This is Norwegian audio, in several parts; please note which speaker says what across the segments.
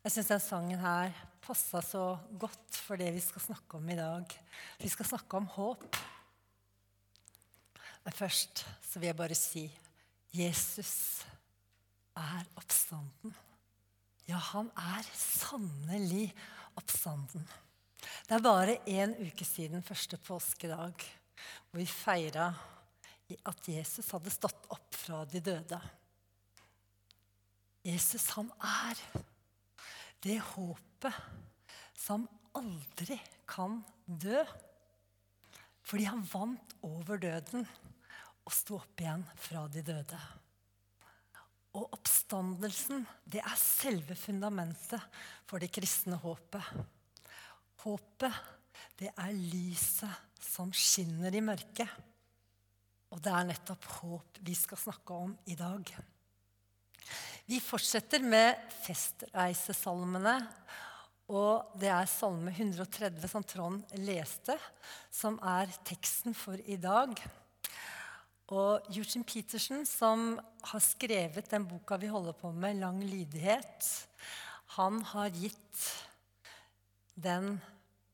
Speaker 1: Jeg syns den sangen her passa så godt for det vi skal snakke om i dag. Vi skal snakke om håp. Men først så vil jeg bare si Jesus er oppstanden. Ja, han er sannelig oppstanden. Det er bare én uke siden første påskedag, hvor vi feira at Jesus hadde stått opp fra de døde. Jesus, han er det håpet som aldri kan dø. Fordi han vant over døden og sto opp igjen fra de døde. Og oppstandelsen, det er selve fundamentet for det kristne håpet. Håpet, det er lyset som skinner i mørket. Og det er nettopp håp vi skal snakke om i dag. Vi fortsetter med festreisesalmene. Og det er Salme 130 som Trond leste, som er teksten for i dag. Og Eugene Petersen, som har skrevet den boka vi holder på med, 'Lang lydighet', han har gitt den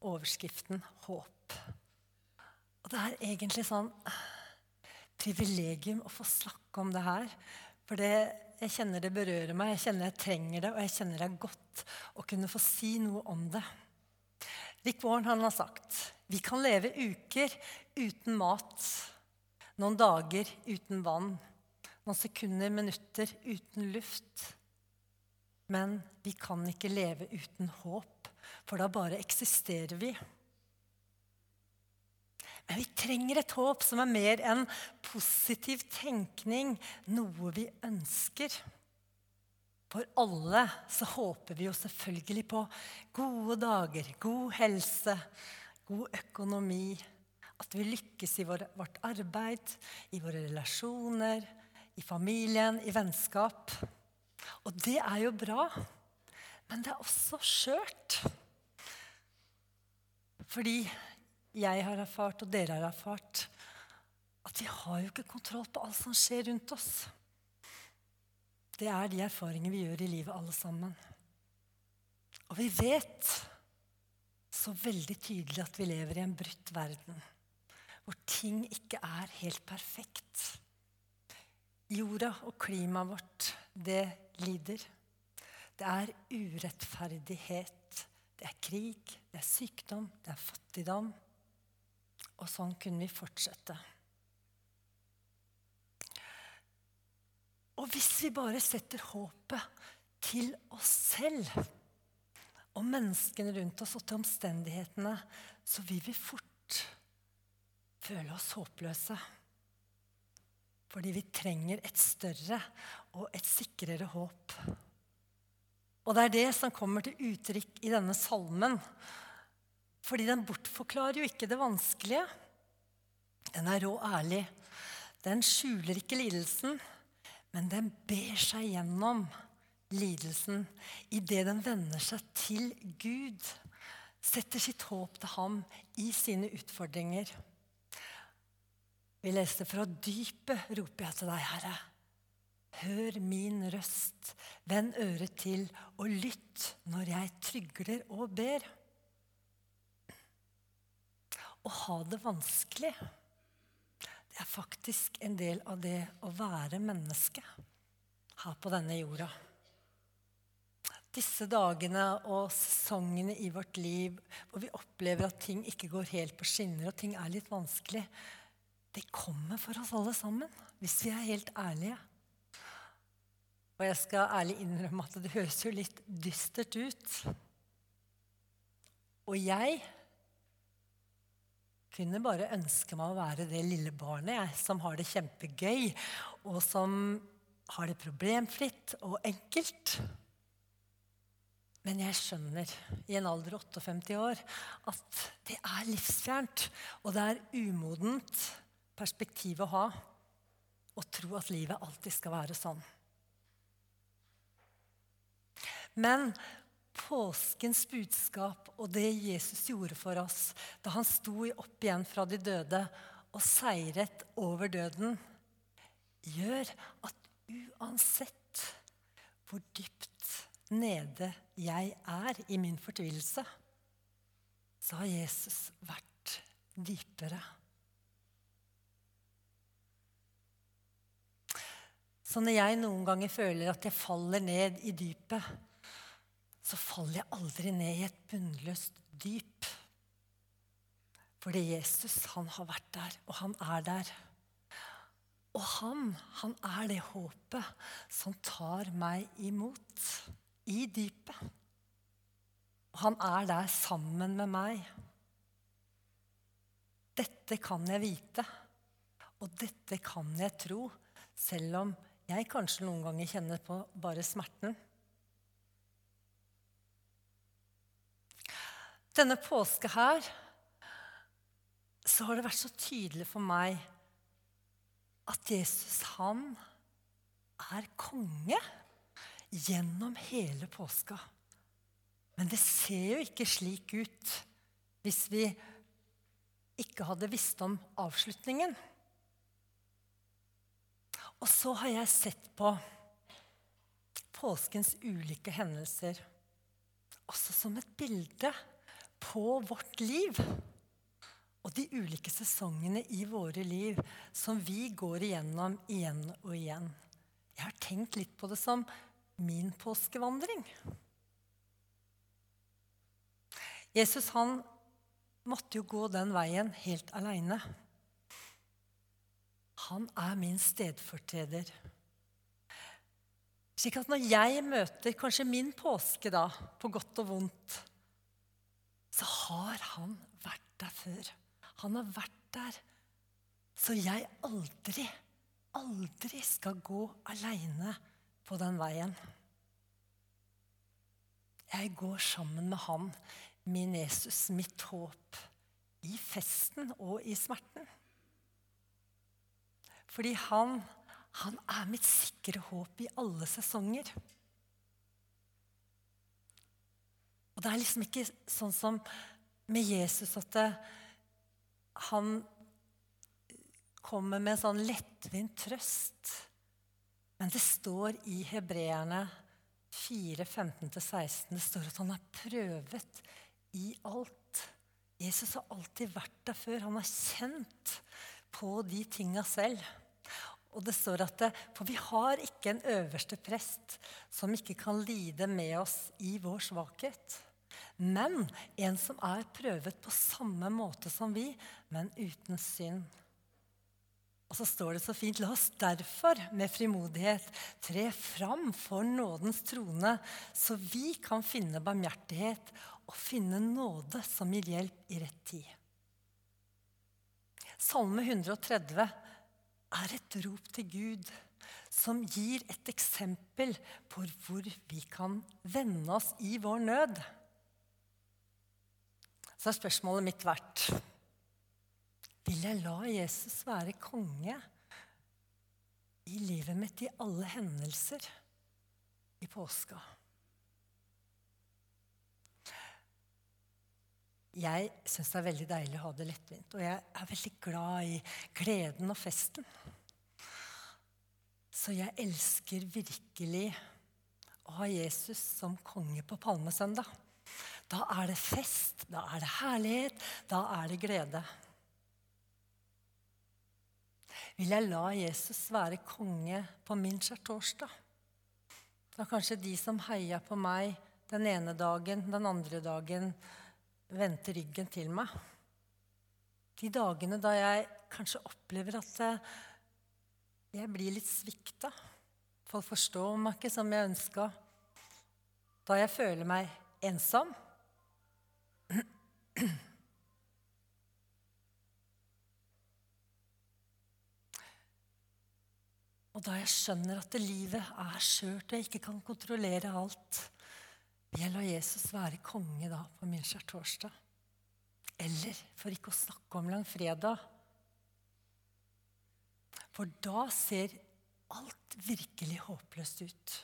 Speaker 1: overskriften 'Håp'. Og det er egentlig sånn privilegium å få snakke om det her. For det, jeg kjenner det berører meg, jeg kjenner jeg trenger det, og jeg kjenner det er godt å kunne få si noe om det. Rick Warren han har sagt vi kan leve uker uten mat noen dager uten vann, noen sekunder, minutter uten luft. Men vi kan ikke leve uten håp, for da bare eksisterer vi. Men vi trenger et håp som er mer enn positiv tenkning, noe vi ønsker. For alle så håper vi jo selvfølgelig på gode dager, god helse, god økonomi, at vi lykkes i vårt arbeid, i våre relasjoner, i familien, i vennskap. Og det er jo bra, men det er også skjørt. Fordi jeg har erfart, og dere har erfart, at vi har jo ikke kontroll på alt som skjer rundt oss. Det er de erfaringene vi gjør i livet, alle sammen. Og vi vet så veldig tydelig at vi lever i en brutt verden hvor ting ikke er helt perfekt. Jorda og klimaet vårt, det lider. Det er urettferdighet. Det er krig, det er sykdom, det er fattigdom. Og sånn kunne vi fortsette. Og hvis vi bare setter håpet til oss selv og menneskene rundt oss og til omstendighetene, så vil vi fort føle oss håpløse. Fordi vi trenger et større og et sikrere håp. Og det er det som kommer til uttrykk i denne salmen. Fordi den bortforklarer jo ikke det vanskelige. Den er rå ærlig. Den skjuler ikke lidelsen, men den ber seg gjennom lidelsen idet den vender seg til Gud. Setter sitt håp til ham i sine utfordringer. Vi leste fra dypet roper jeg til deg, Herre. Hør min røst, vend øret til og lytt når jeg trygler og ber. Å ha det vanskelig, det er faktisk en del av det å være menneske her på denne jorda. Disse dagene og sesongene i vårt liv hvor vi opplever at ting ikke går helt på skinner, og ting er litt vanskelig, det kommer for oss alle sammen, hvis vi er helt ærlige. Og jeg skal ærlig innrømme at det høres jo litt dystert ut. Og jeg kunne bare ønske meg å være det lille barnet jeg, som har det kjempegøy, og som har det problemfritt og enkelt. Men jeg skjønner i en alder av 58 år at det er livsfjernt, og det er umodent perspektiv å ha å tro at livet alltid skal være sånn. Men påskens budskap og det Jesus gjorde for oss da han sto opp igjen fra de døde og seiret over døden, gjør at uansett hvor dypt nede jeg er i min fortvilelse, så har Jesus vært dypere. Så når jeg noen ganger føler at jeg faller ned i dypet, så faller jeg aldri ned i et bunnløst dyp. Fordi Jesus, han har vært der, og han er der. Og han, han er det håpet som tar meg imot i dypet. Og han er der sammen med meg. Dette kan jeg vite, og dette kan jeg tro, selv om jeg kanskje noen ganger kjenner på bare smerten. Denne påske her så har det vært så tydelig for meg at Jesus, han er konge gjennom hele påska. Men det ser jo ikke slik ut hvis vi ikke hadde visst om avslutningen. Og så har jeg sett på påskens ulike hendelser også som et bilde på vårt liv. Og de ulike sesongene i våre liv som vi går igjennom igjen og igjen. Jeg har tenkt litt på det som min påskevandring. Jesus han måtte jo gå den veien helt aleine. Han er min stedfortreder. Slik at når jeg møter kanskje min påske, da, på godt og vondt, så har han vært der før. Han har vært der. Så jeg aldri, aldri skal gå aleine på den veien. Jeg går sammen med han, min Jesus, mitt håp, i festen og i smerten. Fordi han, han er mitt sikre håp i alle sesonger. Og det er liksom ikke sånn som med Jesus at det, han kommer med en sånn lettvint trøst. Men det står i Hebreerne 4, 15-16 det står at han har prøvet i alt. Jesus har alltid vært der før. Han har kjent på de tinga selv. Og det står at det, For vi har ikke en øverste prest som ikke kan lide med oss i vår svakhet. Men en som er prøvet på samme måte som vi, men uten synd. Og så står det så fint La oss derfor med frimodighet tre fram for nådens trone, så vi kan finne barmhjertighet og finne nåde som gir hjelp i rett tid. Salme 130 er et rop til Gud som gir et eksempel på hvor vi kan vende oss i vår nød. Så har spørsmålet mitt vært Vil jeg la Jesus være konge i livet mitt i alle hendelser i påska? Jeg syns det er veldig deilig å ha det lettvint. Og jeg er veldig glad i gleden og festen. Så jeg elsker virkelig å ha Jesus som konge på palmesøndag. Da er det fest, da er det herlighet, da er det glede. Vil jeg la Jesus være konge på min skjærtorsdag? Da kanskje de som heia på meg den ene dagen, den andre dagen, vendte ryggen til meg. De dagene da jeg kanskje opplever at jeg blir litt svikta. Folk forstår meg ikke som jeg ønska. Da jeg føler meg ensom. Og da jeg skjønner at livet er skjørt og jeg ikke kan kontrollere alt, jeg la Jesus være konge da på min skjærtorsdag? Eller for ikke å snakke om langfredag. For da ser alt virkelig håpløst ut.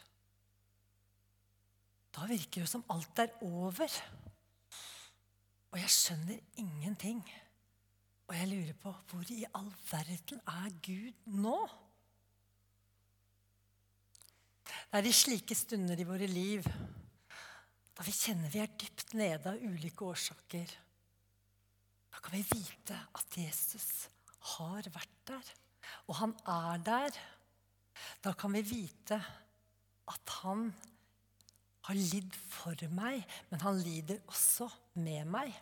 Speaker 1: Da virker det som alt er over. Og jeg skjønner ingenting. Og jeg lurer på hvor i all verden er Gud nå? Det er i slike stunder i våre liv Da vi kjenner vi er dypt nede av ulike årsaker. Da kan vi vite at Jesus har vært der, og han er der. Da kan vi vite at han har lidd for meg, men han lider også med meg.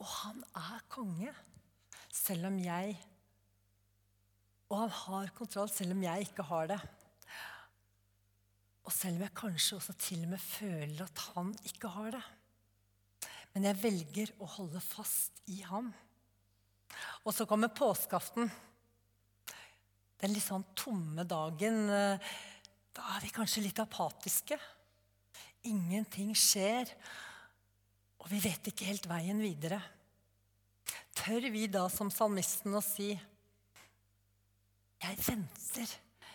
Speaker 1: Og han er konge, selv om jeg Og han har kontroll, selv om jeg ikke har det. Og selv om jeg kanskje også til og med føler at han ikke har det. Men jeg velger å holde fast i ham. Og så kommer påskeaften. Den litt sånn tomme dagen. Da er vi kanskje litt apatiske. Ingenting skjer, og vi vet ikke helt veien videre. Tør vi da som salmisten å si Jeg venter,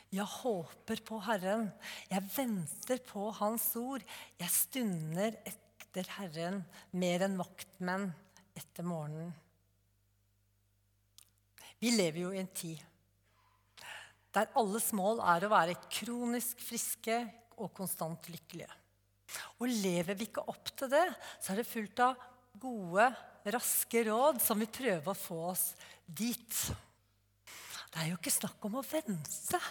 Speaker 1: jeg håper på Herren. Jeg venter på Hans ord. Jeg stunder etter Herren mer enn vaktmenn etter morgenen. Vi lever jo i en tid der alles mål er å være kronisk friske og konstant lykkelige. Og lever vi ikke opp til det, så er det fullt av gode, raske råd som vil prøve å få oss dit. Det er jo ikke snakk om å vente.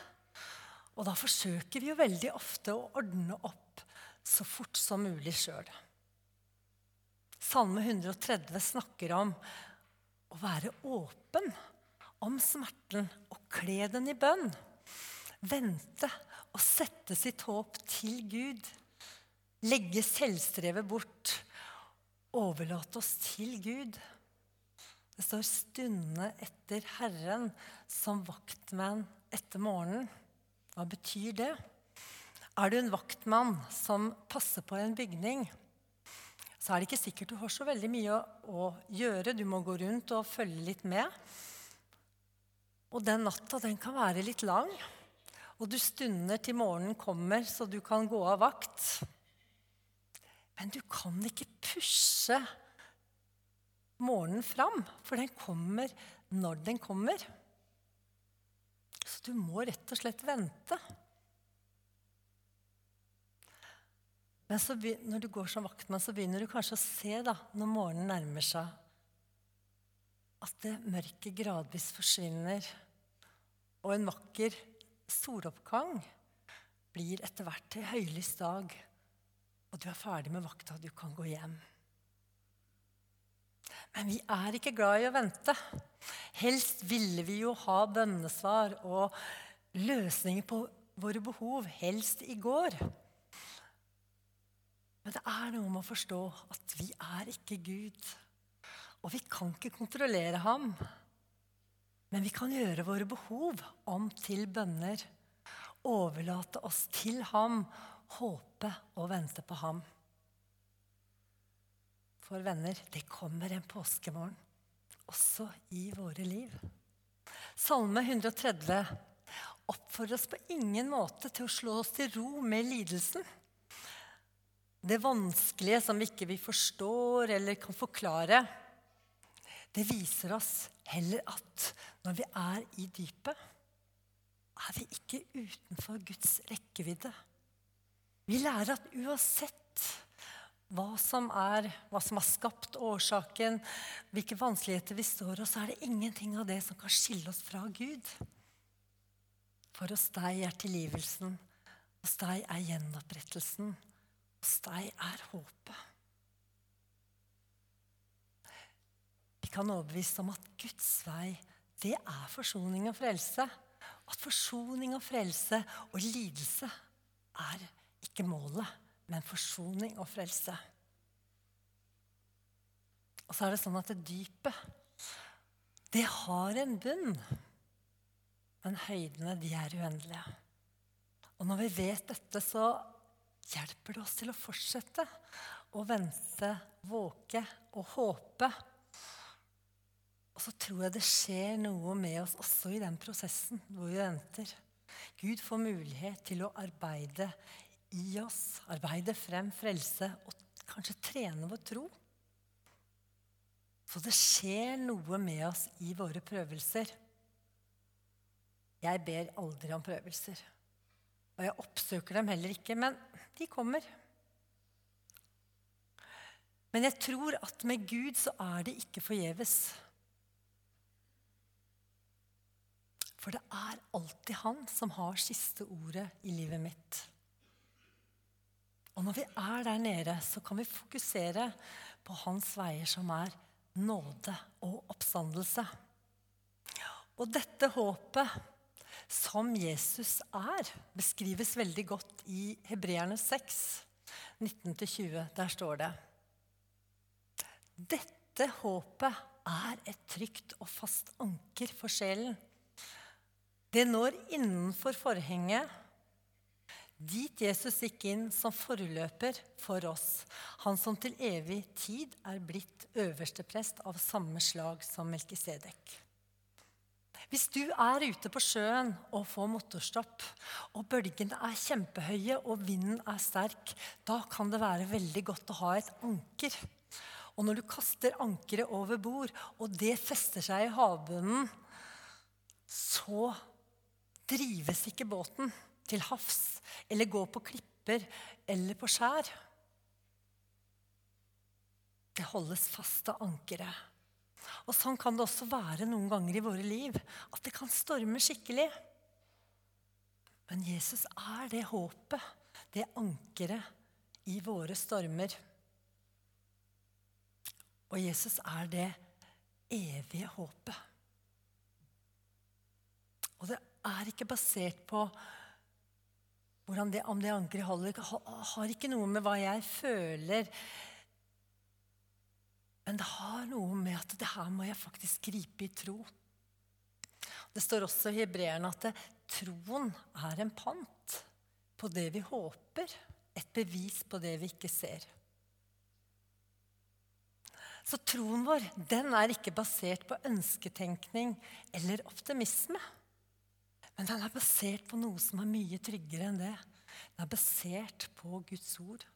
Speaker 1: Og da forsøker vi jo veldig ofte å ordne opp så fort som mulig sjøl. Salme 130 snakker om å være åpen om smerten og kle den i bønn. Vente og sette sitt håp til Gud. Legge selvstrevet bort. Overlate oss til Gud. Det står 'stunde etter Herren' som vaktmann etter morgenen. Hva betyr det? Er du en vaktmann som passer på en bygning, så er det ikke sikkert du har så veldig mye å, gjøre. Du må gå rundt og følge litt med. Og den natta den kan være litt lang, og du stunder til morgenen kommer så du kan gå av vakt. Men du kan ikke pushe morgenen fram, for den kommer når den kommer. Så du må rett og slett vente. Men så, når du går som vaktmann, så begynner du kanskje å se da, når morgenen nærmer seg, at det mørket gradvis forsvinner. Og en vakker soloppgang blir etter hvert til høylys dag, og du er ferdig med vakta, du kan gå hjem. Men vi er ikke glad i å vente. Helst ville vi jo ha bønnesvar og løsninger på våre behov, helst i går. Men det er noe med å forstå at vi er ikke Gud. Og vi kan ikke kontrollere ham. Men vi kan gjøre våre behov om til bønner. Overlate oss til ham, håpe og vente på ham. For venner, det kommer en påskemorgen, også i våre liv. Salme 130 oppfordrer oss på ingen måte til å slå oss til ro med lidelsen. Det vanskelige som vi ikke forstår eller kan forklare, det viser oss heller at når vi er i dypet, er vi ikke utenfor Guds rekkevidde. Vi lærer at uansett hva som, er, hva som har skapt årsaken, hvilke vanskeligheter vi står i, så er det ingenting av det som kan skille oss fra Gud. For hos deg er tilgivelsen, hos deg er gjenopprettelsen, hos deg er håpet. Vi kan overbevise om at Guds vei, det er forsoning og frelse. At forsoning og frelse og lidelse er ikke målet, men forsoning og frelse. Og så er det sånn at det dypet, det har en bunn. Men høydene, de er uendelige. Og når vi vet dette, så hjelper det oss til å fortsette å vente, våke og håpe og så tror jeg det skjer noe med oss også i den prosessen hvor vi venter. Gud får mulighet til å arbeide i oss, arbeide frem frelse og kanskje trene vår tro. Så det skjer noe med oss i våre prøvelser. Jeg ber aldri om prøvelser. Og jeg oppsøker dem heller ikke, men de kommer. Men jeg tror at med Gud så er det ikke forgjeves. For det er alltid han som har siste ordet i livet mitt. Og når vi er der nede, så kan vi fokusere på hans veier, som er nåde og oppstandelse. Og dette håpet som Jesus er, beskrives veldig godt i Hebreerne 6, 19-20. Der står det Dette håpet er et trygt og fast anker for sjelen. Det når innenfor forhenget, dit Jesus gikk inn som forløper for oss, han som til evig tid er blitt øverste prest av samme slag som Melkisedek. Hvis du er ute på sjøen og får motorstopp, og bølgene er kjempehøye og vinden er sterk, da kan det være veldig godt å ha et anker. Og når du kaster ankeret over bord, og det fester seg i havbunnen, så drives ikke båten til havs eller gå på klipper eller på skjær. Det holdes fast av ankeret. Og sånn kan det også være noen ganger i våre liv. At det kan storme skikkelig. Men Jesus er det håpet, det ankeret i våre stormer. Og Jesus er det evige håpet. Og det er ikke basert på det, om det ankeret holder. Har ikke noe med hva jeg føler men det har noe med at det her må jeg faktisk gripe i tro. Det står også i hebreerne at det, troen er en pant på det vi håper. Et bevis på det vi ikke ser. Så troen vår den er ikke basert på ønsketenkning eller optimisme. Men den er basert på noe som er mye tryggere enn det. Den er basert på Guds ord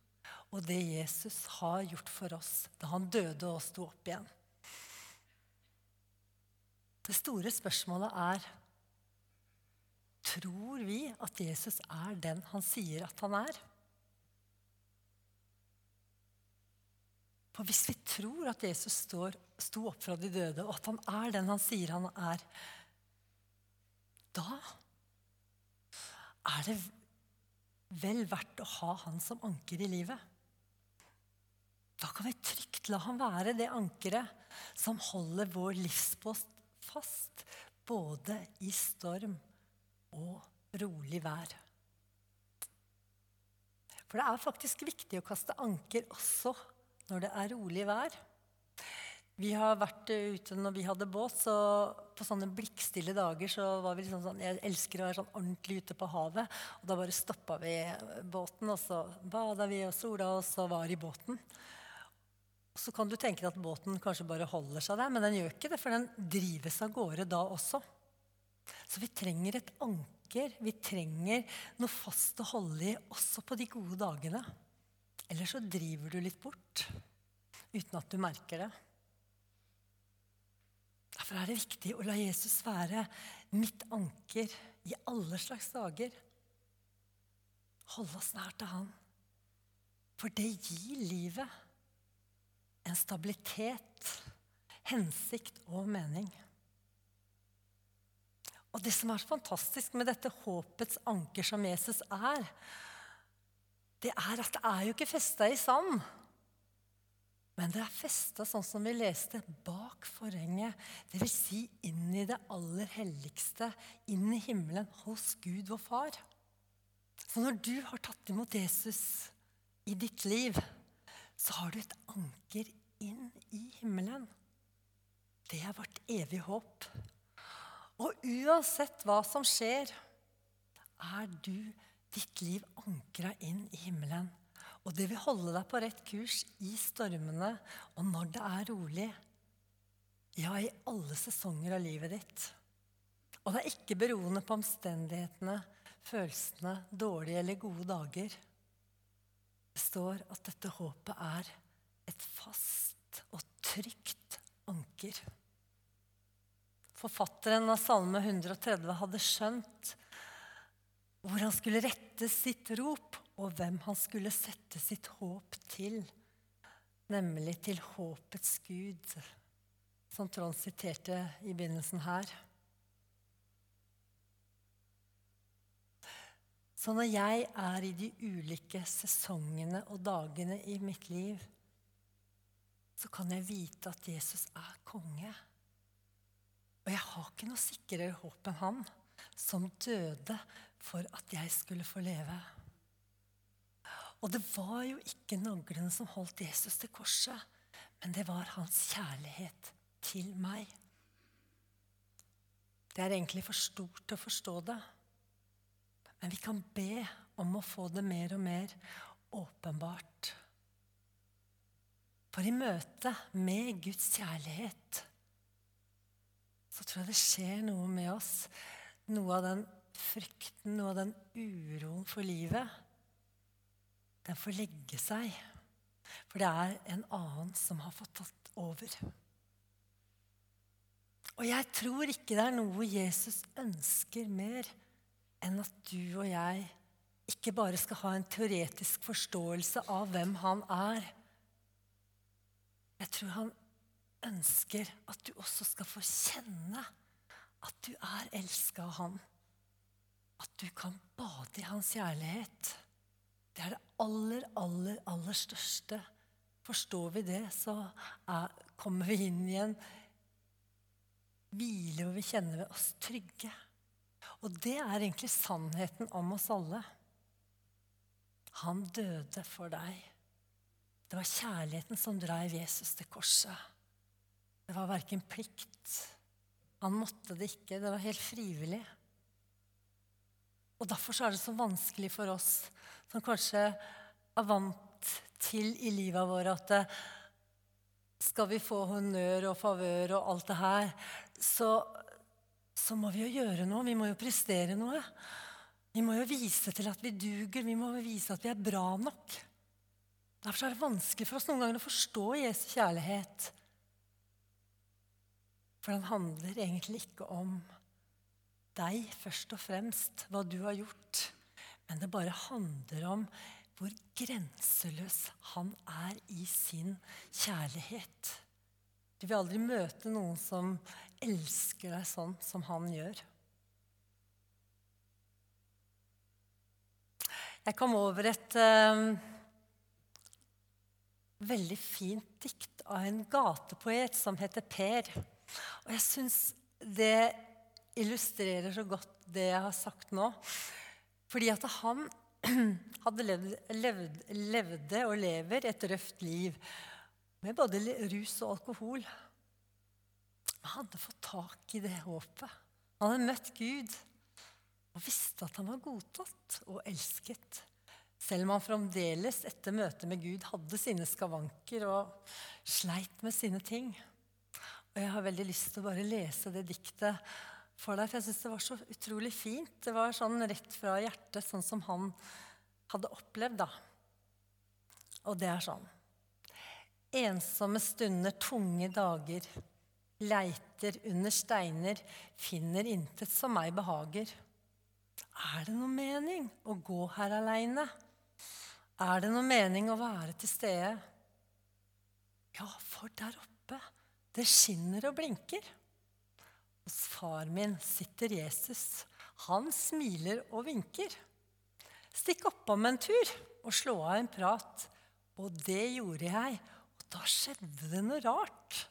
Speaker 1: og det Jesus har gjort for oss da han døde og sto opp igjen. Det store spørsmålet er Tror vi at Jesus er den han sier at han er? For hvis vi tror at Jesus står, sto opp fra de døde, og at han er den han sier han er, da er det vel verdt å ha han som anker i livet. Da kan vi trygt la han være det ankeret som holder vår livspost fast, både i storm og rolig vær. For det er faktisk viktig å kaste anker også når det er rolig vær. Vi har vært ute når vi hadde båt, så på sånne blikkstille dager så var vi liksom sånn Jeg elsker å være sånn ordentlig ute på havet. Og da bare stoppa vi båten, og så bada vi og sola oss og var i båten. Så kan du tenke deg at båten kanskje bare holder seg der, men den gjør ikke det, for den drives av gårde da også. Så vi trenger et anker. Vi trenger noe fast å holde i også på de gode dagene. Eller så driver du litt bort uten at du merker det. Derfor er det viktig å la Jesus være mitt anker i alle slags dager. Holde oss nær til Han. For det gir livet en stabilitet, hensikt og mening. Og det som er så fantastisk med dette håpets anker som Jesus er, det er at det er jo ikke festa i sand. Men det er festa sånn som vi leste, bak forhenget. Dvs. Si inn i det aller helligste, inn i himmelen, hos Gud vår Far. Så når du har tatt imot Jesus i ditt liv, så har du et anker inn i himmelen. Det er vårt evige håp. Og uansett hva som skjer, er du ditt liv ankra inn i himmelen. Og det vil holde deg på rett kurs i stormene og når det er rolig. Ja, i alle sesonger av livet ditt. Og det er ikke beroende på omstendighetene, følelsene, dårlige eller gode dager. Det står at dette håpet er et fast og trygt anker. Forfatteren av Salme 130 hadde skjønt hvor han skulle rette sitt rop, og hvem han skulle sette sitt håp til. nemlig til håpets Gud, som Trond siterte i begynnelsen her. Så når jeg er i de ulike sesongene og dagene i mitt liv, så kan jeg vite at Jesus er konge. Og jeg har ikke noe sikrere håp enn han, som døde for at jeg skulle få leve. Og det var jo ikke naglene som holdt Jesus til korset, men det var hans kjærlighet til meg. Det er egentlig for stort til å forstå det. Men vi kan be om å få det mer og mer åpenbart. For i møte med Guds kjærlighet så tror jeg det skjer noe med oss. Noe av den frykten, noe av den uroen for livet den får legge seg. For det er en annen som har fått tatt over. Og jeg tror ikke det er noe Jesus ønsker mer enn at du og jeg ikke bare skal ha en teoretisk forståelse av hvem han er. Jeg tror han ønsker at du også skal få kjenne at du er elska av han. At du kan bade i hans kjærlighet. Det er det aller, aller, aller største. Forstår vi det, så er, kommer vi inn i en hvile hvor vi kjenner oss trygge. Og det er egentlig sannheten om oss alle. Han døde for deg. Det var kjærligheten som dreiv Jesus til korset. Det var verken plikt. Han måtte det ikke. Det var helt frivillig. Og Derfor er det så vanskelig for oss som kanskje er vant til i livet vårt at eh, skal vi få honnør og favør og alt det her, så, så må vi jo gjøre noe. Vi må jo prestere noe. Vi må jo vise til at vi duger. Vi må jo vise at vi er bra nok. Derfor er det vanskelig for oss noen ganger å forstå Jesu kjærlighet. For den handler egentlig ikke om deg først og fremst, hva du har gjort. Men det bare handler om hvor grenseløs han er i sin kjærlighet. Du vil aldri møte noen som elsker deg sånn som han gjør. Jeg kom over et uh, veldig fint dikt av en gatepoet som heter Per. Og jeg syns det illustrerer så godt det jeg har sagt nå. Fordi at han hadde levd, levd, levde og lever et røft liv med både rus og alkohol. Han hadde fått tak i det håpet. Han hadde møtt Gud og visste at han var godtatt og elsket. Selv om han fremdeles etter møtet med Gud hadde sine skavanker og sleit med sine ting. Og Jeg har veldig lyst til å bare lese det diktet for deg. For jeg syns det var så utrolig fint. Det var sånn rett fra hjertet, sånn som han hadde opplevd, da. Og det er sånn. Ensomme stunder, tunge dager. Leiter under steiner, finner intet som meg behager. Er det noe mening å gå her aleine? Er det noe mening å være til stede? Ja, for der oppe, det skinner og blinker. Hos far min sitter Jesus. Han smiler og vinker. Stikk oppom en tur og slå av en prat. Og det gjorde jeg, og da skjedde det noe rart.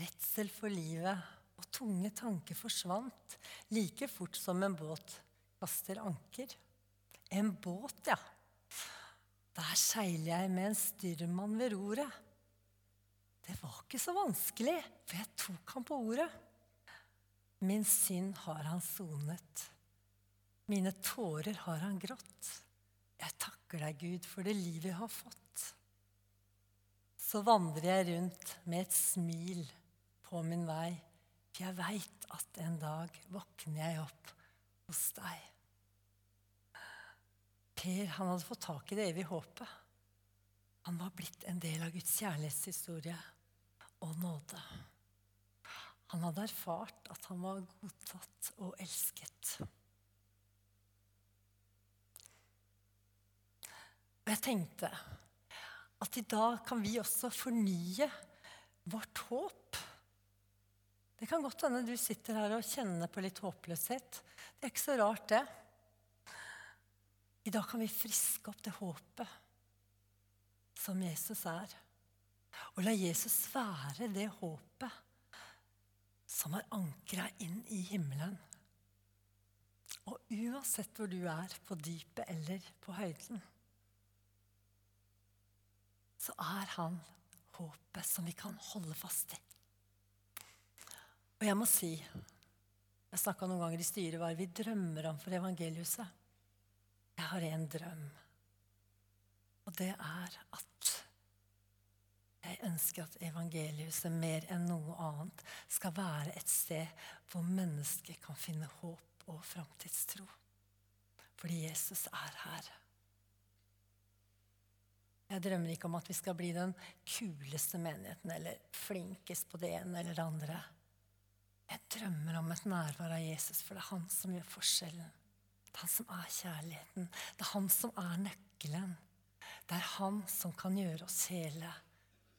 Speaker 1: Redsel for livet og tunge tanker forsvant like fort som en båt kaster anker. En båt, ja. Der seiler jeg med en styrmann ved roret. Det var ikke så vanskelig, for jeg tok ham på ordet. Min synd har han sonet. Mine tårer har han grått. Jeg takker deg, Gud, for det livet jeg har fått. Så vandrer jeg rundt med et smil på min vei, for jeg veit at en dag våkner jeg opp hos deg. Per han hadde fått tak i det evige håpet. Han var blitt en del av Guds kjærlighetshistorie og nåde. Han hadde erfart at han var godtatt og elsket. Og jeg tenkte At i dag kan vi også fornye vårt håp. Det kan godt hende du sitter her og kjenner på litt håpløshet. Det er ikke så rart, det. I dag kan vi friske opp det håpet som Jesus er. Og la Jesus være det håpet som er ankra inn i himmelen. Og uansett hvor du er, på dypet eller på høyden, så er han håpet som vi kan holde fast i. Og jeg må si Jeg snakka noen ganger i styret hva vi drømmer om for evangeliuset. Jeg har en drøm, og det er at jeg ønsker at evangeliehuset mer enn noe annet skal være et sted hvor mennesker kan finne håp og framtidstro. Fordi Jesus er her. Jeg drømmer ikke om at vi skal bli den kuleste menigheten eller flinkest på det ene eller det andre. Jeg drømmer om et nærvær av Jesus, for det er han som gjør forskjellen. Det er han som er kjærligheten. Det er han som er nøkkelen. Det er han som kan gjøre oss hele.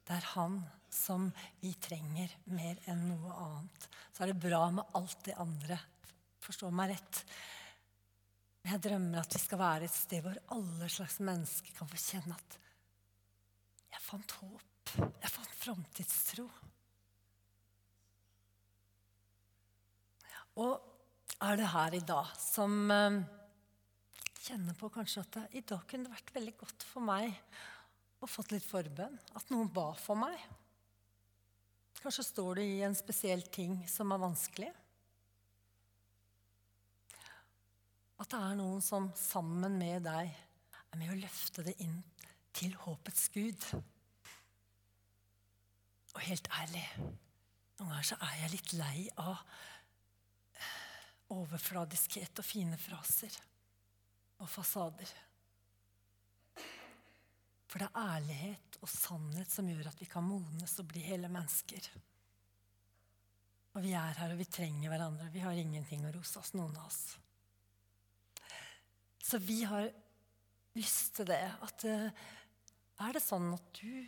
Speaker 1: Det er han som vi trenger mer enn noe annet. Så er det bra med alt det andre. Forstå meg rett. Jeg drømmer at vi skal være et sted hvor alle slags mennesker kan få kjenne at jeg fant håp. Jeg fant framtidstro. Og er det her i dag som eh, kjenner på kanskje at det, i dag kunne det vært veldig godt for meg å fått litt forbønn? At noen ba for meg? Kanskje står du i en spesiell ting som er vanskelig? At det er noen som sammen med deg er med å løfte det inn til håpets Gud. Og helt ærlig, noen ganger så er jeg litt lei av overfladiskhet og fine fraser og fasader. For det er ærlighet og sannhet som gjør at vi kan modnes og bli hele mennesker. Og vi er her, og vi trenger hverandre. Vi har ingenting å rose oss, noen av oss. Så vi har lyst til det. At uh, er det sånn at du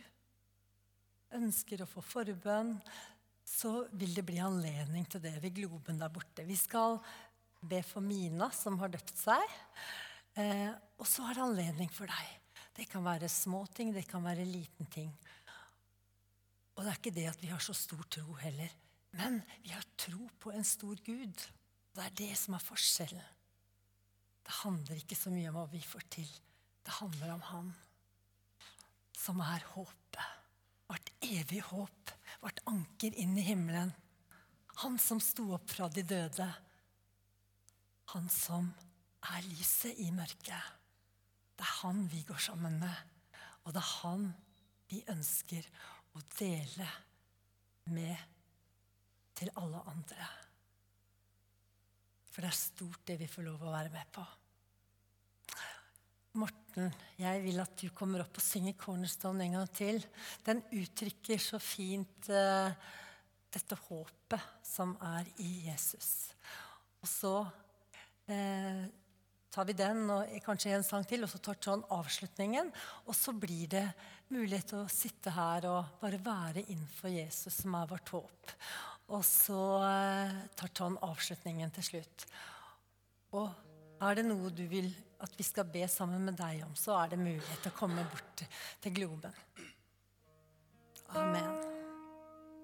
Speaker 1: ønsker å få forbønn, så vil det bli anledning til det ved Globen der borte. Vi skal be for Mina, som har døpt seg. Eh, og så er det anledning for deg. Det kan være små ting, det kan være liten ting. Og det er ikke det at vi har så stor tro heller. Men vi har tro på en stor Gud. Det er det som er forskjellen. Det handler ikke så mye om hva vi får til. Det handler om Han som er håpet. Vårt evige håp. Vårt anker inn i himmelen. Han som sto opp fra de døde. Han som er lyset i mørket. Det er han vi går sammen med. Og det er han vi ønsker å dele med til alle andre. For det er stort, det vi får lov å være med på. Morten, jeg vil at du kommer opp og synger 'Cornerstone' en gang til. Den uttrykker så fint uh, dette håpet som er i Jesus. Og så uh, tar vi den og kanskje en sang til, og så tar John avslutningen. Og så blir det mulighet til å sitte her og bare være innenfor Jesus, som er vårt håp. Og så eh, tar John avslutningen til slutt. Og er det noe du vil at vi skal be sammen med deg om, så er det mulighet til å komme bort til Globen.